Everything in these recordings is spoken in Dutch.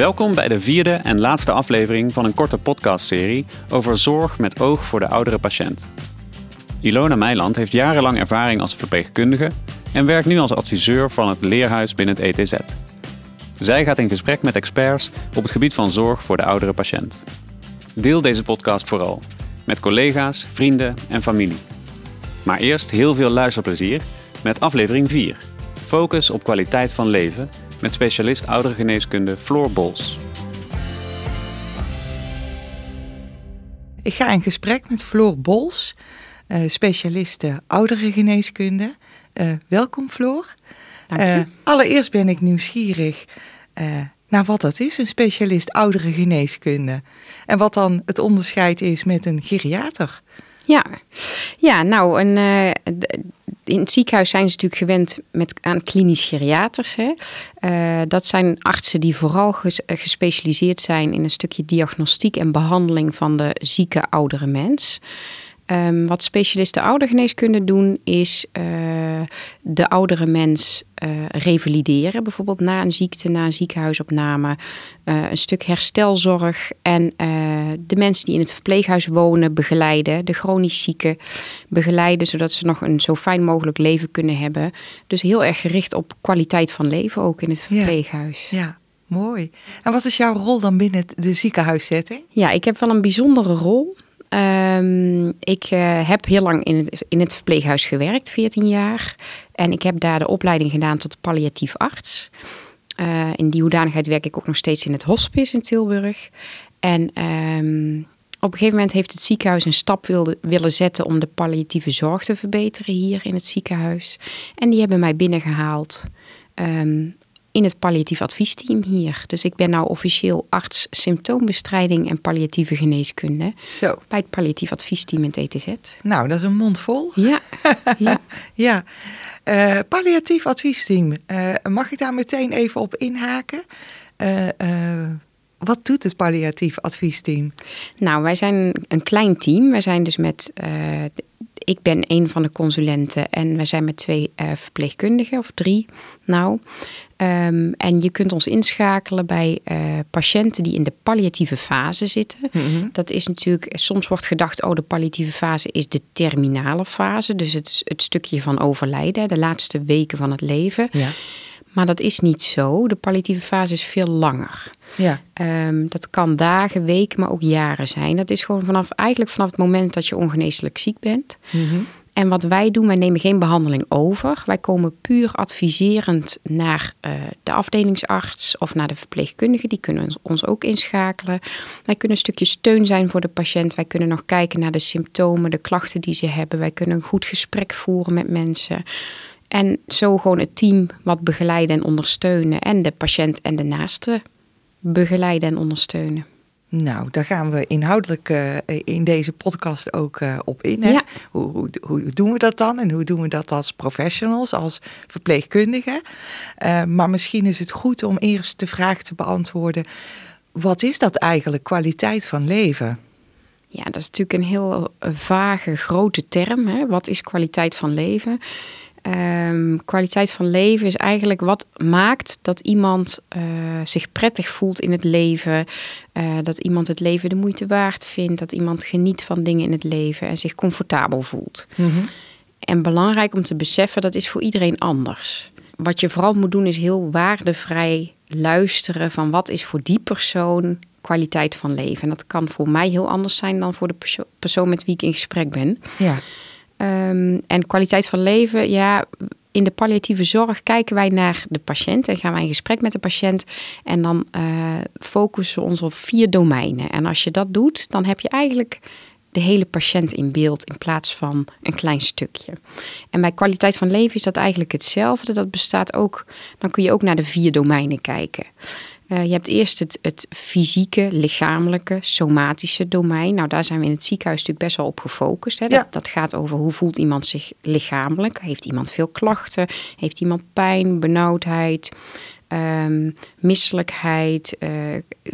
Welkom bij de vierde en laatste aflevering van een korte podcastserie over zorg met oog voor de oudere patiënt. Ilona Meiland heeft jarenlang ervaring als verpleegkundige en werkt nu als adviseur van het leerhuis binnen het ETZ. Zij gaat in gesprek met experts op het gebied van zorg voor de oudere patiënt. Deel deze podcast vooral met collega's, vrienden en familie. Maar eerst heel veel luisterplezier met aflevering 4. Focus op kwaliteit van leven met specialist ouderengeneeskunde Floor Bols. Ik ga in gesprek met Floor Bols, uh, specialiste ouderengeneeskunde. Uh, welkom Floor. Dank je. Uh, allereerst ben ik nieuwsgierig naar wat dat is, een specialist ouderengeneeskunde. En wat dan het onderscheid is met een geriater. Ja, ja nou, een, in het ziekenhuis zijn ze natuurlijk gewend met, aan klinisch geriaters. Hè. Uh, dat zijn artsen die vooral ges, gespecialiseerd zijn in een stukje diagnostiek en behandeling van de zieke oudere mens. Um, wat specialisten oudergeneeskunde doen, is uh, de oudere mens uh, revalideren. Bijvoorbeeld na een ziekte, na een ziekenhuisopname. Uh, een stuk herstelzorg. En de mensen die in het verpleeghuis wonen begeleiden. De chronisch zieken begeleiden, zodat ze nog een zo fijn mogelijk leven kunnen hebben. Dus heel erg gericht op kwaliteit van leven ook in het verpleeghuis. Ja. ja. Mooi. En wat is jouw rol dan binnen de ziekenhuissetting? Ja, ik heb wel een bijzondere rol. Um, ik uh, heb heel lang in het, in het verpleeghuis gewerkt, 14 jaar. En ik heb daar de opleiding gedaan tot palliatief arts. Uh, in die hoedanigheid werk ik ook nog steeds in het hospice in Tilburg. En um, op een gegeven moment heeft het ziekenhuis een stap willen zetten om de palliatieve zorg te verbeteren hier in het ziekenhuis. En die hebben mij binnengehaald um, in het palliatief adviesteam hier. Dus ik ben nou officieel arts symptoombestrijding en palliatieve geneeskunde. Zo. Bij het palliatief adviesteam in het ETZ. Nou, dat is een mond vol. Ja. ja. ja. Uh, palliatief adviesteam. Uh, mag ik daar meteen even op inhaken? Uh, wat doet het palliatief adviesteam? Nou, wij zijn een klein team. Wij zijn dus met ik ben een van de consulenten en we zijn met twee uh, verpleegkundigen, of drie nou. Um, en je kunt ons inschakelen bij uh, patiënten die in de palliatieve fase zitten. Mm -hmm. Dat is natuurlijk, soms wordt gedacht, oh de palliatieve fase is de terminale fase. Dus het is het stukje van overlijden, de laatste weken van het leven. Ja. Maar dat is niet zo. De palliatieve fase is veel langer. Ja. Um, dat kan dagen, weken, maar ook jaren zijn. Dat is gewoon vanaf, eigenlijk vanaf het moment dat je ongeneeslijk ziek bent. Mm -hmm. En wat wij doen, wij nemen geen behandeling over. Wij komen puur adviserend naar uh, de afdelingsarts of naar de verpleegkundige. Die kunnen ons ook inschakelen. Wij kunnen een stukje steun zijn voor de patiënt. Wij kunnen nog kijken naar de symptomen, de klachten die ze hebben. Wij kunnen een goed gesprek voeren met mensen. En zo gewoon het team wat begeleiden en ondersteunen. En de patiënt en de naaste begeleiden en ondersteunen. Nou, daar gaan we inhoudelijk uh, in deze podcast ook uh, op in. Hè? Ja. Hoe, hoe, hoe, doen we dat dan en hoe doen we dat als professionals, als verpleegkundigen? Uh, maar misschien is het goed om eerst de vraag te beantwoorden: wat is dat eigenlijk, kwaliteit van leven? Ja, dat is natuurlijk een heel vage, grote term. Hè? Wat is kwaliteit van leven? Um, kwaliteit van leven is eigenlijk wat maakt dat iemand uh, zich prettig voelt in het leven. Uh, dat iemand het leven de moeite waard vindt. Dat iemand geniet van dingen in het leven en zich comfortabel voelt. Mm -hmm. En belangrijk om te beseffen, dat is voor iedereen anders. Wat je vooral moet doen is heel waardevrij luisteren van wat is voor die persoon kwaliteit van leven. En dat kan voor mij heel anders zijn dan voor de perso persoon met wie ik in gesprek ben. Ja. Um, en kwaliteit van leven, ja, in de palliatieve zorg kijken wij naar de patiënt en gaan wij in gesprek met de patiënt. En dan uh, focussen we ons op vier domeinen. En als je dat doet, dan heb je eigenlijk de hele patiënt in beeld in plaats van een klein stukje. En bij kwaliteit van leven is dat eigenlijk hetzelfde. Dat bestaat ook, dan kun je ook naar de vier domeinen kijken. Uh, je hebt eerst het, het fysieke, lichamelijke, somatische domein. Nou, daar zijn we in het ziekenhuis natuurlijk best wel op gefocust. Hè. Dat, Ja. dat gaat over hoe voelt iemand zich lichamelijk. Heeft iemand veel klachten? Heeft iemand pijn, benauwdheid? Um, misselijkheid, uh,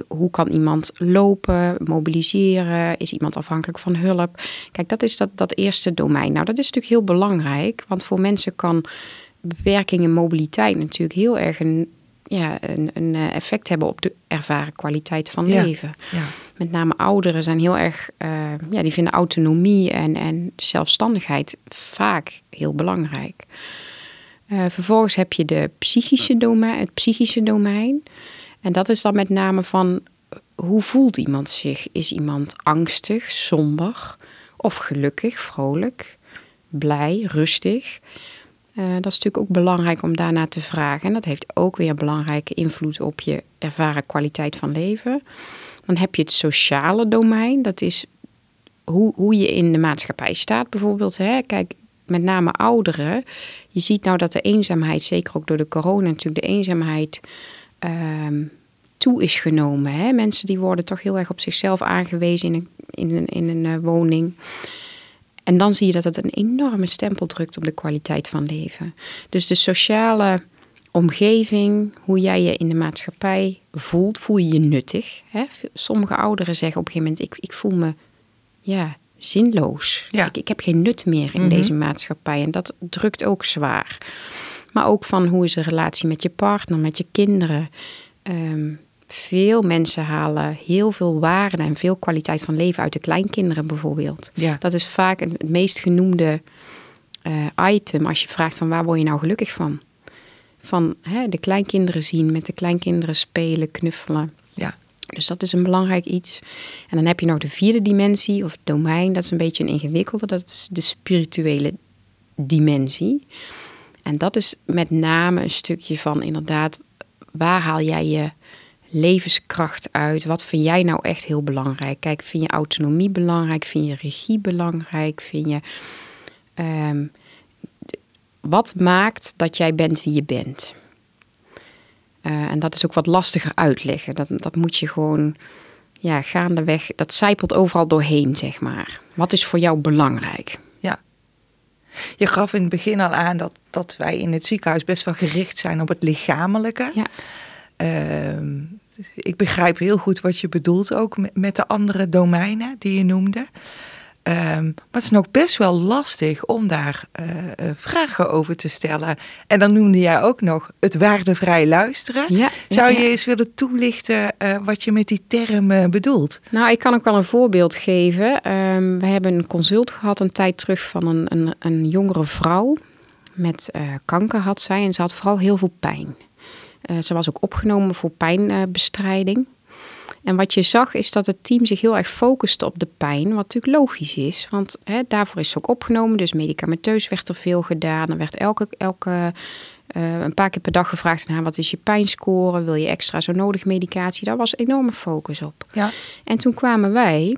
hoe kan iemand lopen, mobiliseren, is iemand afhankelijk van hulp? Kijk, dat is dat, dat eerste domein. Nou, dat is natuurlijk heel belangrijk, want voor mensen kan beperking in mobiliteit natuurlijk heel erg een ja, een, een eh, effect hebben op de ervaren kwaliteit van Ja. leven. Ja. Met name ouderen zijn heel erg, eh, ja, die vinden autonomie en, en zelfstandigheid vaak heel belangrijk. Eh, vervolgens heb je de psychische domein, het psychische domein. En dat is dan met name van hoe voelt iemand zich? Is iemand angstig, somber of gelukkig, vrolijk, blij, rustig? Eh, dat is natuurlijk ook belangrijk om daarna te vragen. En dat heeft ook weer belangrijke invloed op je ervaren kwaliteit van leven. Dan heb je het sociale domein. Dat is hoe, hoe je in de maatschappij staat bijvoorbeeld. Hè. Kijk, met name ouderen. Je ziet nou dat de eenzaamheid, zeker ook door de corona natuurlijk, de eenzaamheid ehm, toe is genomen. Hè. Mensen die worden toch heel erg op zichzelf aangewezen in een, in een, in een eh, woning. En dan zie je dat het een enorme stempel drukt op de kwaliteit van leven. Dus de sociale omgeving, hoe jij je in de maatschappij voelt, voel je je nuttig. Hè? Sommige ouderen zeggen op een gegeven moment, ik, ik voel me ja, zinloos. Ja. Ik, ik heb geen nut meer in Mhm. deze maatschappij en dat drukt ook zwaar. Maar ook van hoe is de relatie met je partner, met je kinderen. Ehm, veel mensen halen heel veel waarde en veel kwaliteit van leven uit de kleinkinderen bijvoorbeeld. Ja. Dat is vaak het meest genoemde eh, item als je vraagt van waar word je nou gelukkig van? Van hè, de kleinkinderen zien, met de kleinkinderen spelen, knuffelen. Ja. Dus dat is een belangrijk iets. En dan heb je nog de vierde dimensie of het domein. Dat is een beetje een ingewikkelde. Dat is de spirituele dimensie. En dat is met name een stukje van inderdaad, waar haal jij je levenskracht uit? Wat vind jij nou echt heel belangrijk? Kijk, vind je autonomie belangrijk? Vind je regie belangrijk? Vind je. ehm, wat maakt dat jij bent wie je bent? Eh, en dat is ook wat lastiger uitleggen. Dat, dat moet je gewoon ja, gaandeweg. Dat zijpelt overal doorheen, zeg maar. Wat is voor jou belangrijk? Je gaf in het begin al aan dat, dat wij in het ziekenhuis best wel gericht zijn op het lichamelijke. Ja. Ehm, ik begrijp heel goed wat je bedoelt ook met, de andere domeinen die je noemde. Ehm, maar het is nog best wel lastig om daar eh, eh, vragen over te stellen. En dan noemde jij ook nog het waardevrij luisteren. Ja, Zou je ja. eens willen toelichten eh, wat je met die term bedoelt? Nou, ik kan ook wel een voorbeeld geven. Ehm, we hebben een consult gehad een tijd terug van een, een, een jongere vrouw. Met kanker had zij en ze had vooral heel veel pijn. Eh, ze was ook opgenomen voor pijnbestrijding. en wat je zag is dat het team zich heel erg focuste op de pijn. Wat natuurlijk logisch is, want hè, daarvoor is ze ook opgenomen. Dus medicamenteus werd er veel gedaan. Er werd elke, elke eh, een paar keer per dag gevraagd aan haar... wat is je pijnscore? Wil je extra zo nodig medicatie? Daar was enorme focus op. Ja. En toen kwamen wij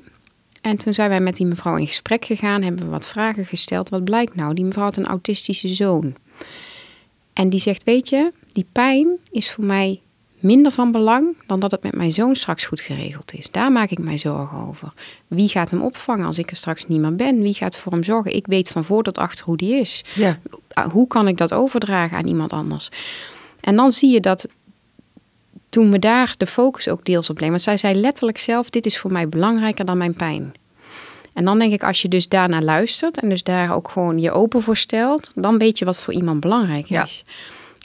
en toen zijn wij met die mevrouw in gesprek gegaan, hebben we wat vragen gesteld. Wat blijkt nou? Die mevrouw had een autistische zoon. En die zegt, weet je, die pijn is voor mij minder van belang dan dat het met mijn zoon straks goed geregeld is. Daar maak ik mij zorgen over. Wie gaat hem opvangen als ik er straks niet meer ben? Wie gaat voor hem zorgen? Ik weet van voor tot achter hoe die is. Ja. Hoe kan ik dat overdragen aan iemand anders? En dan zie je dat toen we daar de focus ook deels op leggen. Want zij zei letterlijk zelf, dit is voor mij belangrijker dan mijn pijn. En dan denk ik, als je dus daarnaar luistert en dus daar ook gewoon je open voor stelt, dan weet je wat voor iemand belangrijk Ja.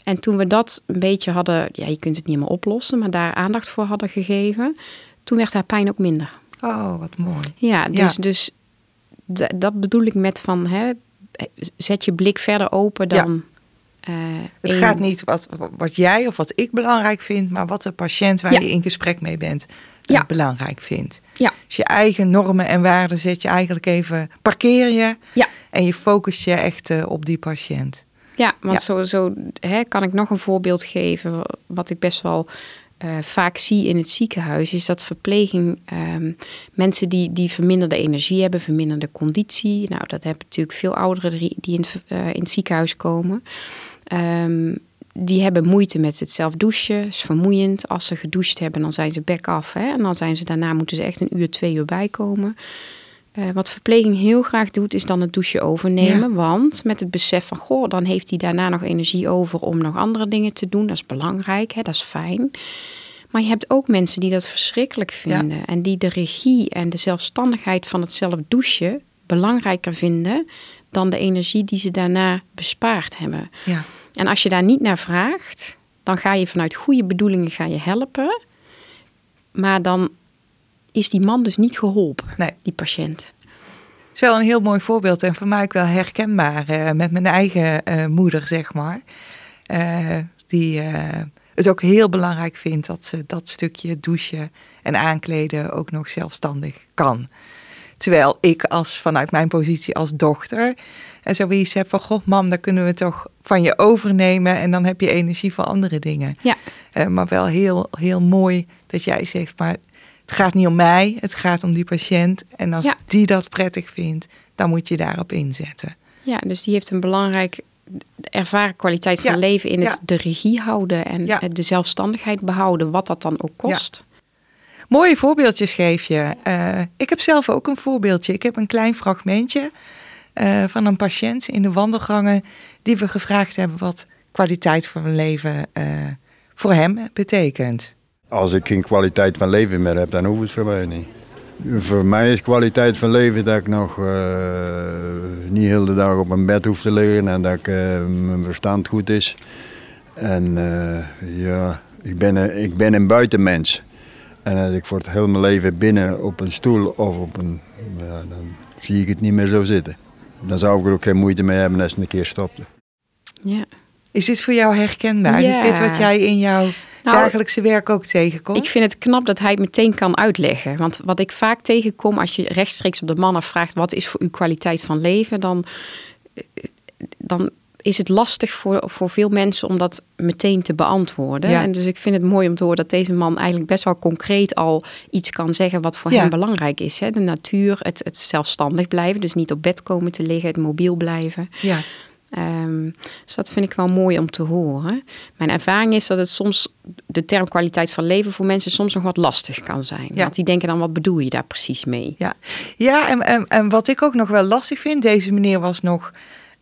En toen we dat een beetje hadden, ja, je kunt het niet meer oplossen, maar daar aandacht voor hadden gegeven, toen werd haar pijn ook minder. Oh, wat mooi. Ja, dus, Ja. dus dat bedoel ik met van, hè, zet je blik verder open dan. eh, Het één- gaat niet wat, wat jij of wat ik belangrijk vind, maar wat de patiënt waar Ja. je in gesprek mee bent eh, Ja. belangrijk vindt. Ja. Dus je eigen normen en waarden zet je eigenlijk even, parkeer je Ja. en je focust je echt eh, op die patiënt. Ja, want Ja. zo, zo hè, kan ik nog een voorbeeld geven. Wat ik best wel eh, vaak zie in het ziekenhuis, is dat verpleging ehm, mensen die, die verminderde energie hebben, verminderde conditie. Nou, dat hebben natuurlijk veel ouderen die, in, het, eh, in het ziekenhuis komen. Ehm, die hebben moeite met het zelf douchen, is vermoeiend. Als ze gedoucht hebben, dan zijn ze bek af. Hè? En dan zijn ze daarna moeten ze echt een uur, twee uur bijkomen. Eh, wat verpleging heel graag doet, is dan het douchen overnemen. Want met het besef van, goh, dan heeft hij daarna nog energie over om nog andere dingen te doen. Dat is belangrijk, hè? dat is fijn. Maar je hebt ook mensen die dat verschrikkelijk Ja. vinden. En die de regie en de zelfstandigheid van het zelf douchen belangrijker vinden dan de energie die ze daarna bespaard hebben. Ja. En als je daar niet naar vraagt, dan ga je vanuit goede bedoelingen ga je helpen. Maar dan is die man dus niet geholpen, Nee. die patiënt. is wel een heel mooi voorbeeld en voor mij ook wel herkenbaar eh, met mijn eigen eh, moeder, zeg maar. Eh, die het ook heel belangrijk vindt dat ze dat stukje douchen en aankleden ook nog zelfstandig kan. Terwijl ik als vanuit mijn positie als dochter en zoiets heb van, goh mam, dan kunnen we toch van je overnemen en dan heb je energie voor andere dingen. Ja, maar wel heel, heel mooi dat jij zegt, maar het gaat niet om mij, het gaat om die patiënt. En als Ja. die dat prettig vindt, dan moet je daarop inzetten. ja, dus die heeft een belangrijk ervaren kwaliteit van Ja, leven in het ja. de regie houden en Ja. de zelfstandigheid behouden, wat dat dan ook kost. Mooie voorbeeldjes geef je. Eh, ik heb zelf ook een voorbeeldje. Ik heb een klein fragmentje eh, van een patiënt in de wandelgangen die we gevraagd hebben wat kwaliteit van leven eh, voor hem betekent. Als ik geen kwaliteit van leven meer heb, dan hoeft het voor mij niet. Voor mij is kwaliteit van leven dat ik nog eh, niet heel de dag op mijn bed hoef te liggen en dat ik, eh, mijn verstand goed is. En eh, ja, ik ben, een- ik ben een buitenmens. En als ik voor het hele mijn leven binnen op een stoel of op een... Ja, dan zie ik het niet meer zo zitten. Dan zou ik er ook geen moeite mee hebben als het een keer stopte. Ja. Is dit voor jou herkenbaar? Ja. Is dit wat jij in jouw Nou, dagelijkse werk ook tegenkomt? Ik vind het knap dat hij het meteen kan uitleggen. Want wat ik vaak tegenkom als je rechtstreeks op de man afvraagt... wat is voor u kwaliteit van leven... dan, eh, dan is het lastig voor, voor veel mensen om dat meteen te beantwoorden. Ja. En dus ik vind het mooi om te horen dat deze man eigenlijk best wel concreet al iets kan zeggen wat voor Ja. hem belangrijk is. Hè? De natuur, het, het zelfstandig blijven, dus niet op bed komen te liggen, het mobiel blijven. Ja. Ehm, dus dat vind ik wel mooi om te horen. Mijn ervaring is dat het soms de term kwaliteit van leven voor mensen soms nog wat lastig kan zijn. Ja. Want die denken dan, wat bedoel je daar precies mee? Ja, ja en, en, en wat ik ook nog wel lastig vind, deze meneer was nog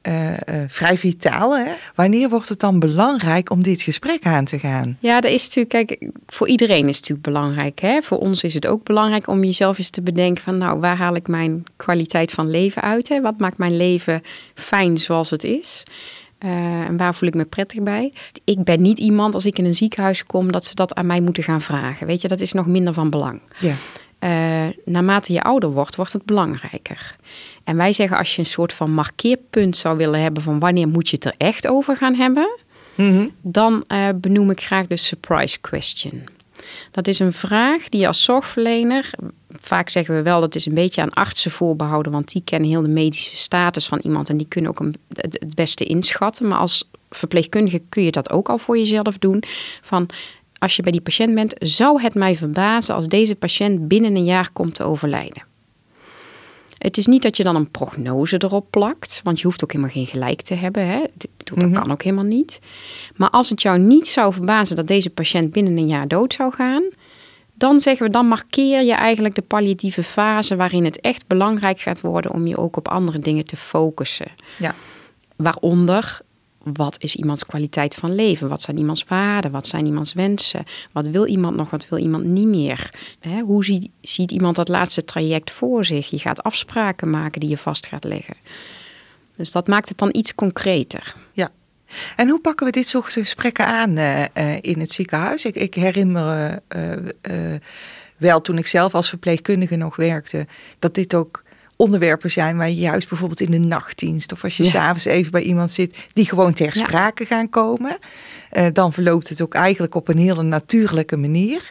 eh, eh, vrij vitaal. Hè? Wanneer wordt het dan belangrijk om dit gesprek aan te gaan? Ja, dat is natuurlijk, kijk, voor iedereen is het natuurlijk belangrijk. Hè? Voor ons is het ook belangrijk om jezelf eens te bedenken van, nou, waar haal ik mijn kwaliteit van leven uit? Hè? Wat maakt mijn leven fijn zoals het is? Eh, en waar voel ik me prettig bij? Ik ben niet iemand als ik in een ziekenhuis kom dat ze dat aan mij moeten gaan vragen. Weet je, dat is nog minder van belang. Ja, Eh, naarmate je ouder wordt, wordt het belangrijker. En wij zeggen als je een soort van markeerpunt zou willen hebben van wanneer moet je het er echt over gaan hebben, Mhm. dan eh, benoem ik graag de surprise question. Dat is een vraag die je als zorgverlener, vaak zeggen we wel dat is een beetje aan artsen voorbehouden, want die kennen heel de medische status van iemand en die kunnen ook een, het, het beste inschatten. Maar als verpleegkundige kun je dat ook al voor jezelf doen. Van als je bij die patiënt bent, zou het mij verbazen als deze patiënt binnen een jaar komt te overlijden. Het is niet dat je dan een prognose erop plakt, want je hoeft ook helemaal geen gelijk te hebben. Hè? Dat kan ook helemaal niet. Maar als het jou niet zou verbazen dat deze patiënt binnen een jaar dood zou gaan, dan zeggen we, dan markeer je eigenlijk de palliatieve fase waarin het echt belangrijk gaat worden om je ook op andere dingen te focussen. ja. Waaronder, wat is iemands kwaliteit van leven? Wat zijn iemands waarden? Wat zijn iemands wensen? Wat wil iemand nog? Wat wil iemand niet meer? Hè, hoe ziet, iemand dat laatste traject voor zich? Je gaat afspraken maken die je vast gaat leggen. Dus dat maakt het dan iets concreter. ja. En hoe pakken we dit soort gesprekken aan eh, eh, in het ziekenhuis? Ik, ik herinner me eh, wel toen ik zelf als verpleegkundige nog werkte, dat dit ook onderwerpen zijn waar je juist bijvoorbeeld in de nachtdienst of als je Ja. s'avonds even bij iemand zit, die gewoon ter Ja. sprake gaan komen. Eh, dan verloopt het ook eigenlijk op een hele natuurlijke manier.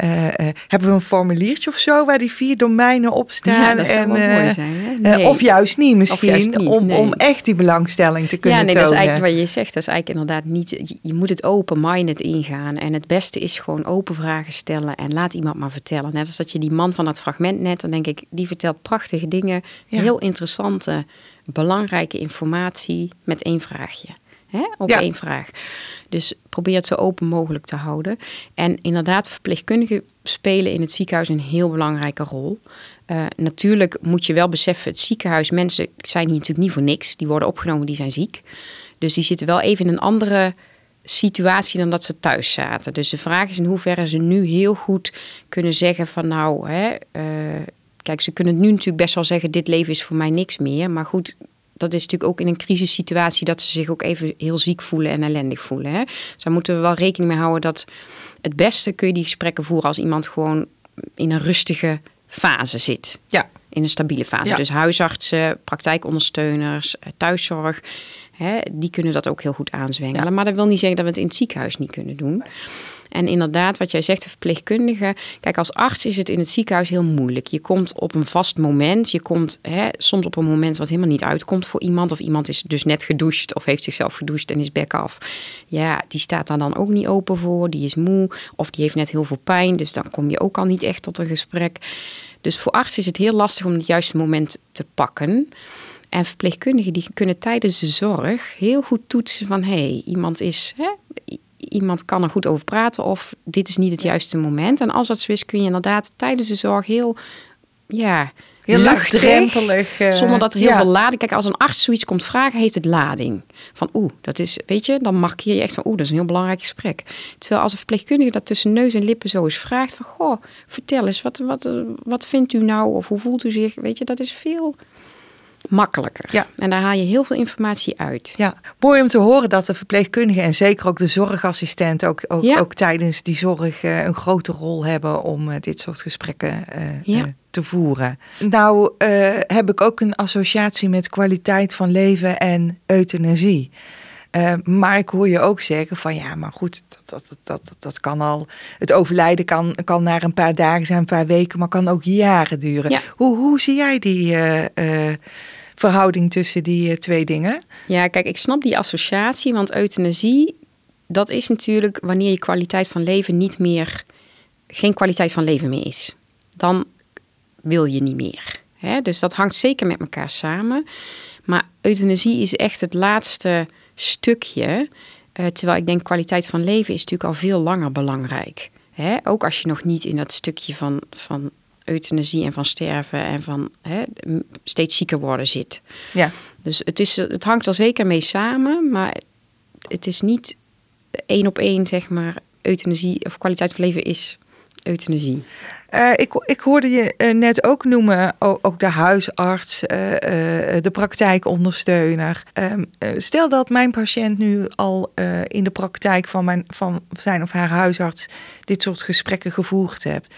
Eh, eh, hebben we een formuliertje of zo waar die vier domeinen op staan? Ja, dat zou wel eh, mooi zijn. Eh, Nee. of juist niet misschien, juist niet, om, nee. om echt die belangstelling te kunnen ja, nee, dat is tonen. eigenlijk wat je zegt. Dat is eigenlijk inderdaad niet. je- Je moet het open-minded ingaan. En het beste is gewoon open vragen stellen en laat iemand maar vertellen. Net als dat je die man van dat fragment net, dan denk ik, die vertelt prachtige dingen, Ja. heel interessante, belangrijke informatie met één vraagje. Hè? Op Ja. één vraag. Dus probeer het zo open mogelijk te houden. En inderdaad, verpleegkundigen spelen in het ziekenhuis een heel belangrijke rol. Eh, natuurlijk moet je wel beseffen, het ziekenhuis, mensen zijn hier natuurlijk niet voor niks. Die worden opgenomen, die zijn ziek. Dus die zitten wel even in een andere situatie dan dat ze thuis zaten. Dus de vraag is in hoeverre ze nu heel goed kunnen zeggen van nou, hè, eh, kijk, ze kunnen nu natuurlijk best wel zeggen, dit leven is voor mij niks meer. Maar goed, dat is natuurlijk ook in een crisissituatie dat ze zich ook even heel ziek voelen en ellendig voelen. Hè? Dus daar moeten we wel rekening mee houden dat het beste kun je die gesprekken voeren als iemand gewoon in een rustige fase zit. Ja. In een stabiele fase. Ja. Dus huisartsen, praktijkondersteuners, eh, thuiszorg, hè, die kunnen dat ook heel goed aanzwengelen. Ja. Maar dat wil niet zeggen dat we het in het ziekenhuis niet kunnen doen. En inderdaad, wat jij zegt, de verpleegkundige. Kijk, als arts is het in het ziekenhuis heel moeilijk. Je komt op een vast moment. Je komt hè, soms op een moment wat helemaal niet uitkomt voor iemand. Of iemand is dus net gedoucht of heeft zichzelf gedoucht en is bek af. Ja, die staat daar dan ook niet open voor. Die is moe of die heeft net heel veel pijn. Dus dan kom je ook al niet echt tot een gesprek. Dus voor arts is het heel lastig om het juiste moment te pakken. En verpleegkundigen die kunnen tijdens de zorg heel goed toetsen van... hé, hey, iemand is... Hè, iemand kan er goed over praten of dit is niet het juiste moment. En als dat zo is, kun je inderdaad tijdens de zorg heel... Ja, Heel luchtig, laagdrempelig. eh, Zonder dat er heel ja. veel lading... Kijk, als een arts zoiets komt vragen, heeft het lading. Van oeh, dat is, weet je, dan markeer je echt van oeh, dat is een heel belangrijk gesprek. Terwijl als een verpleegkundige dat tussen neus en lippen zo eens vraagt van goh, vertel eens, wat, wat, wat vindt u nou of hoe voelt u zich? Weet je, dat is veel makkelijker. Ja. En daar haal je heel veel informatie uit. Ja, mooi om te horen dat de verpleegkundigen en zeker ook de zorgassistenten ook, ook, Ja. ook tijdens die zorg eh, een grote rol hebben om eh, dit soort gesprekken eh, Ja. te voeren. Nou heb ik ook een associatie met kwaliteit van leven en euthanasie. Maar ik hoor je ook zeggen van ja, maar goed, dat, dat, dat, dat, dat kan al. Het overlijden kan, kan na een paar dagen zijn, een paar weken, maar kan ook jaren duren. Ja. Hoe, hoe zie jij die verhouding tussen die eh, twee dingen? Ja, kijk, ik snap die associatie, want euthanasie, dat is natuurlijk wanneer je kwaliteit van leven niet meer, geen kwaliteit van leven meer is. Dan wil je niet meer. Hè? Dus dat hangt zeker met elkaar samen. Maar euthanasie is echt het laatste stukje. eh, terwijl ik denk, kwaliteit van leven is natuurlijk al veel langer belangrijk. Hè? Ook als je nog niet in dat stukje van, van euthanasie en van sterven en van hè, steeds zieker worden zit. Ja. Dus het, is, het hangt er zeker mee samen, maar het is niet één op één, zeg maar, euthanasie of kwaliteit van leven is euthanasie. Eh, ik, ik hoorde je eh, net ook noemen, ook de huisarts, eh, de praktijkondersteuner. Ehm, eh, stel dat mijn patiënt nu al in de praktijk van, mijn, van zijn of haar huisarts dit soort gesprekken gevoerd hebt.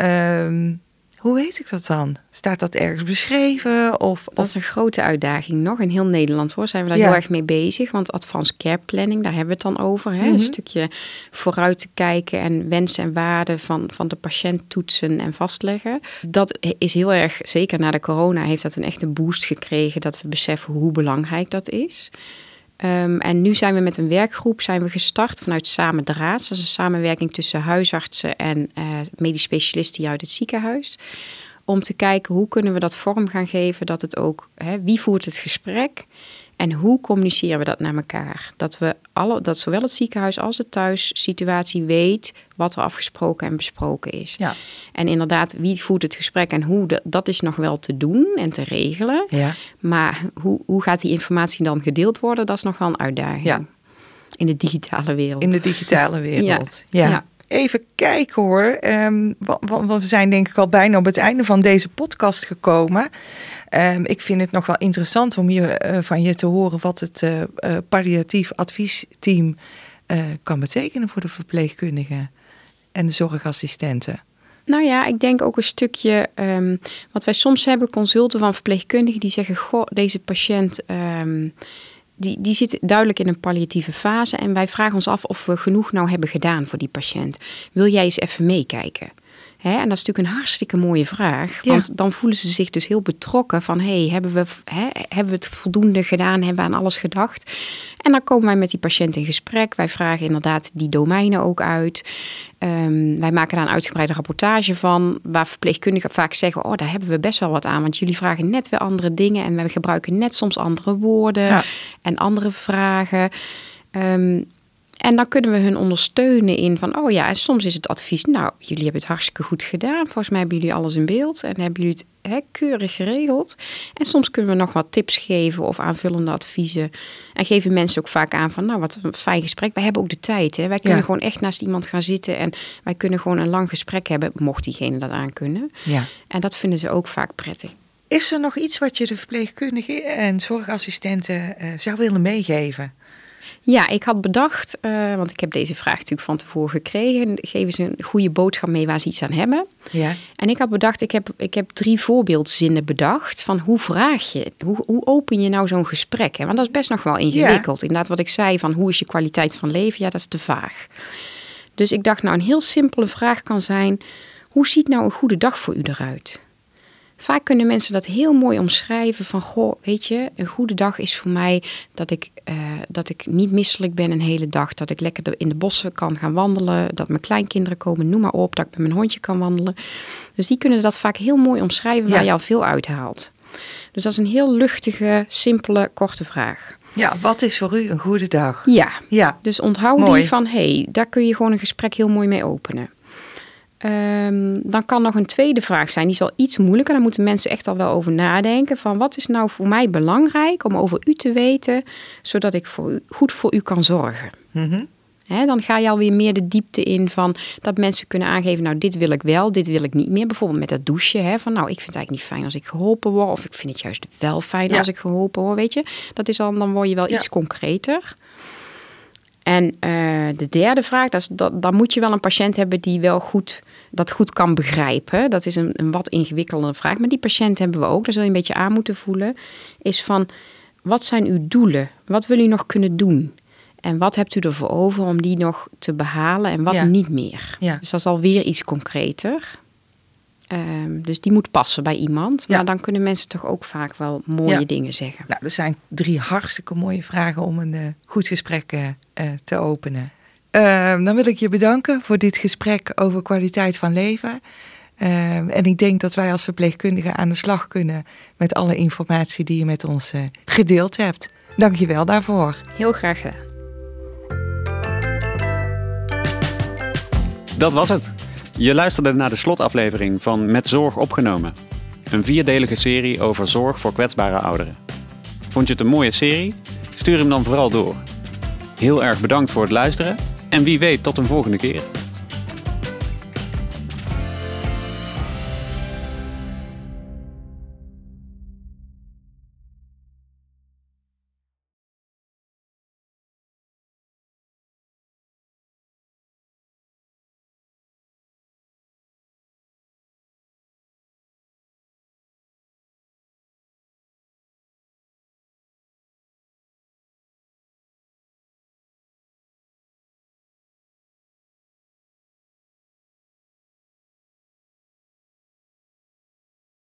Ehm, hoe weet ik dat dan? Staat dat ergens beschreven? Of, Dat is een grote uitdaging nog. In heel Nederland hoor, zijn we daar Ja. heel erg mee bezig. Want advanced care planning, daar hebben we het dan over. Hè? Mhm. Een stukje vooruit te kijken en wensen en waarden van, van de patiënt toetsen en vastleggen. Dat is heel erg, zeker na de corona, heeft dat een echte boost gekregen. Dat we beseffen hoe belangrijk dat is. Ehm, en nu zijn we met een werkgroep zijn we gestart vanuit Samen Draads. Dat is een samenwerking tussen huisartsen en eh medisch specialisten uit het ziekenhuis. Om te kijken hoe kunnen we dat vorm gaan geven dat het ook, hè, wie voert het gesprek en hoe communiceren we dat naar elkaar? Dat, we alle, dat zowel het ziekenhuis als de thuissituatie weet wat er afgesproken en besproken is. ja. En inderdaad, wie voert het gesprek en hoe, dat- dat is nog wel te doen en te regelen. Ja. Maar hoe, hoe gaat die informatie dan gedeeld worden? Dat is nog wel een uitdaging. Ja. In de digitale wereld. in de digitale wereld. Ja. Ja. Even kijken hoor. Ehm, wa- wa- wa- we zijn denk ik al bijna op het einde van deze podcast gekomen. Ehm, ik vind het nog wel interessant om je, eh, van je te horen wat het eh, palliatief adviesteam kan betekenen voor de verpleegkundigen en de zorgassistenten. Nou ja, ik denk ook een stukje. ehm, wat wij soms hebben, consulten van verpleegkundigen die zeggen: Goh, deze patiënt. Die, die zit duidelijk in een palliatieve fase. En wij vragen ons af of we genoeg nou hebben gedaan voor die patiënt. Wil jij eens even meekijken? Hè, en dat is natuurlijk een hartstikke mooie vraag. Ja. Want dan voelen ze zich dus heel betrokken van... hey, hebben, we, hè, hebben we het voldoende gedaan? Hebben we aan alles gedacht? En dan komen wij met die patiënt in gesprek. Wij vragen inderdaad die domeinen ook uit. Ehm, wij maken daar een uitgebreide rapportage van... waar verpleegkundigen vaak zeggen... oh, daar hebben we best wel wat aan... want jullie vragen net weer andere dingen... en we gebruiken net soms andere woorden Ja. en andere vragen... Ehm, en dan kunnen we hun ondersteunen in van, oh ja, en soms is het advies, nou, jullie hebben het hartstikke goed gedaan. Volgens mij hebben jullie alles in beeld en hebben jullie het keurig geregeld. En soms kunnen we nog wat tips geven of aanvullende adviezen. En geven mensen ook vaak aan van, nou, wat een fijn gesprek. Wij hebben ook de tijd, hè. Wij kunnen Ja. gewoon echt naast iemand gaan zitten en wij kunnen gewoon een lang gesprek hebben, mocht diegene dat aan kunnen. Ja. En dat vinden ze ook vaak prettig. Is er nog iets wat je de verpleegkundigen en zorgassistenten uh, zou willen meegeven? Ja, ik had bedacht, uh, want ik heb deze vraag natuurlijk van tevoren gekregen. Geven ze een goede boodschap mee waar ze iets aan hebben. Ja. En ik had bedacht, ik heb, ik heb drie voorbeeldzinnen bedacht van hoe vraag je, hoe, hoe open je nou zo'n gesprek? Hè? Want dat is best nog wel ingewikkeld. Ja. Inderdaad, wat ik zei van hoe is je kwaliteit van leven? Ja, dat is te vaag. Dus ik dacht, nou, een heel simpele vraag kan zijn: hoe ziet nou een goede dag voor u eruit? Vaak kunnen mensen dat heel mooi omschrijven van, goh, weet je, een goede dag is voor mij dat ik, uh, dat ik niet misselijk ben een hele dag. Dat ik lekker in de bossen kan gaan wandelen, dat mijn kleinkinderen komen, noem maar op, dat ik met mijn hondje kan wandelen. Dus die kunnen dat vaak heel mooi omschrijven waar je al veel uithaalt. Dus dat is een heel luchtige, simpele, korte vraag. Ja, wat is voor u een goede dag? Ja, ja. dus onthoud mooi. die van, hé, hey, daar kun je gewoon een gesprek heel mooi mee openen. Um, dan kan nog een tweede vraag zijn, die is al iets moeilijker. Daar moeten mensen echt al wel over nadenken. Van wat is nou voor mij belangrijk om over u te weten, zodat ik voor u, goed voor u kan zorgen. Mm dan ga je alweer meer de diepte in van dat mensen kunnen aangeven, nou dit wil ik wel, dit wil ik niet meer. Bijvoorbeeld met dat douchen, hè, van nou ik vind het eigenlijk niet fijn als ik geholpen word, of ik vind het juist wel fijn als ik geholpen word, weet je. Dat is dan, dan word je wel iets concreter. En uh, de derde vraag, dat is, dat, dan moet je wel een patiënt hebben die wel goed, dat goed kan begrijpen. Dat is een, een wat ingewikkelde vraag, maar die patiënt hebben we ook. Daar zul je een beetje aan moeten voelen. Is van, wat zijn uw doelen? Wat wil u nog kunnen doen? En wat hebt u ervoor over om die nog te behalen en wat niet meer? Ja. Dus dat is alweer iets concreter. Um, dus die moet passen bij iemand. Maar dan kunnen mensen toch ook vaak wel mooie dingen zeggen. Nou, er zijn drie hartstikke mooie vragen om een uh, goed gesprek uh, te openen. Uh, dan wil ik je bedanken voor dit gesprek over kwaliteit van leven. Ehm, en ik denk dat wij als verpleegkundigen aan de slag kunnen met alle informatie die je met ons eh, gedeeld hebt. Dank je wel daarvoor. Heel graag gedaan. Dat was het. Je luisterde naar de slotaflevering van Met Zorg opgenomen. Een vierdelige serie over zorg voor kwetsbare ouderen. Vond je het een mooie serie? Stuur hem dan vooral door. Heel erg bedankt voor het luisteren en wie weet tot een volgende keer.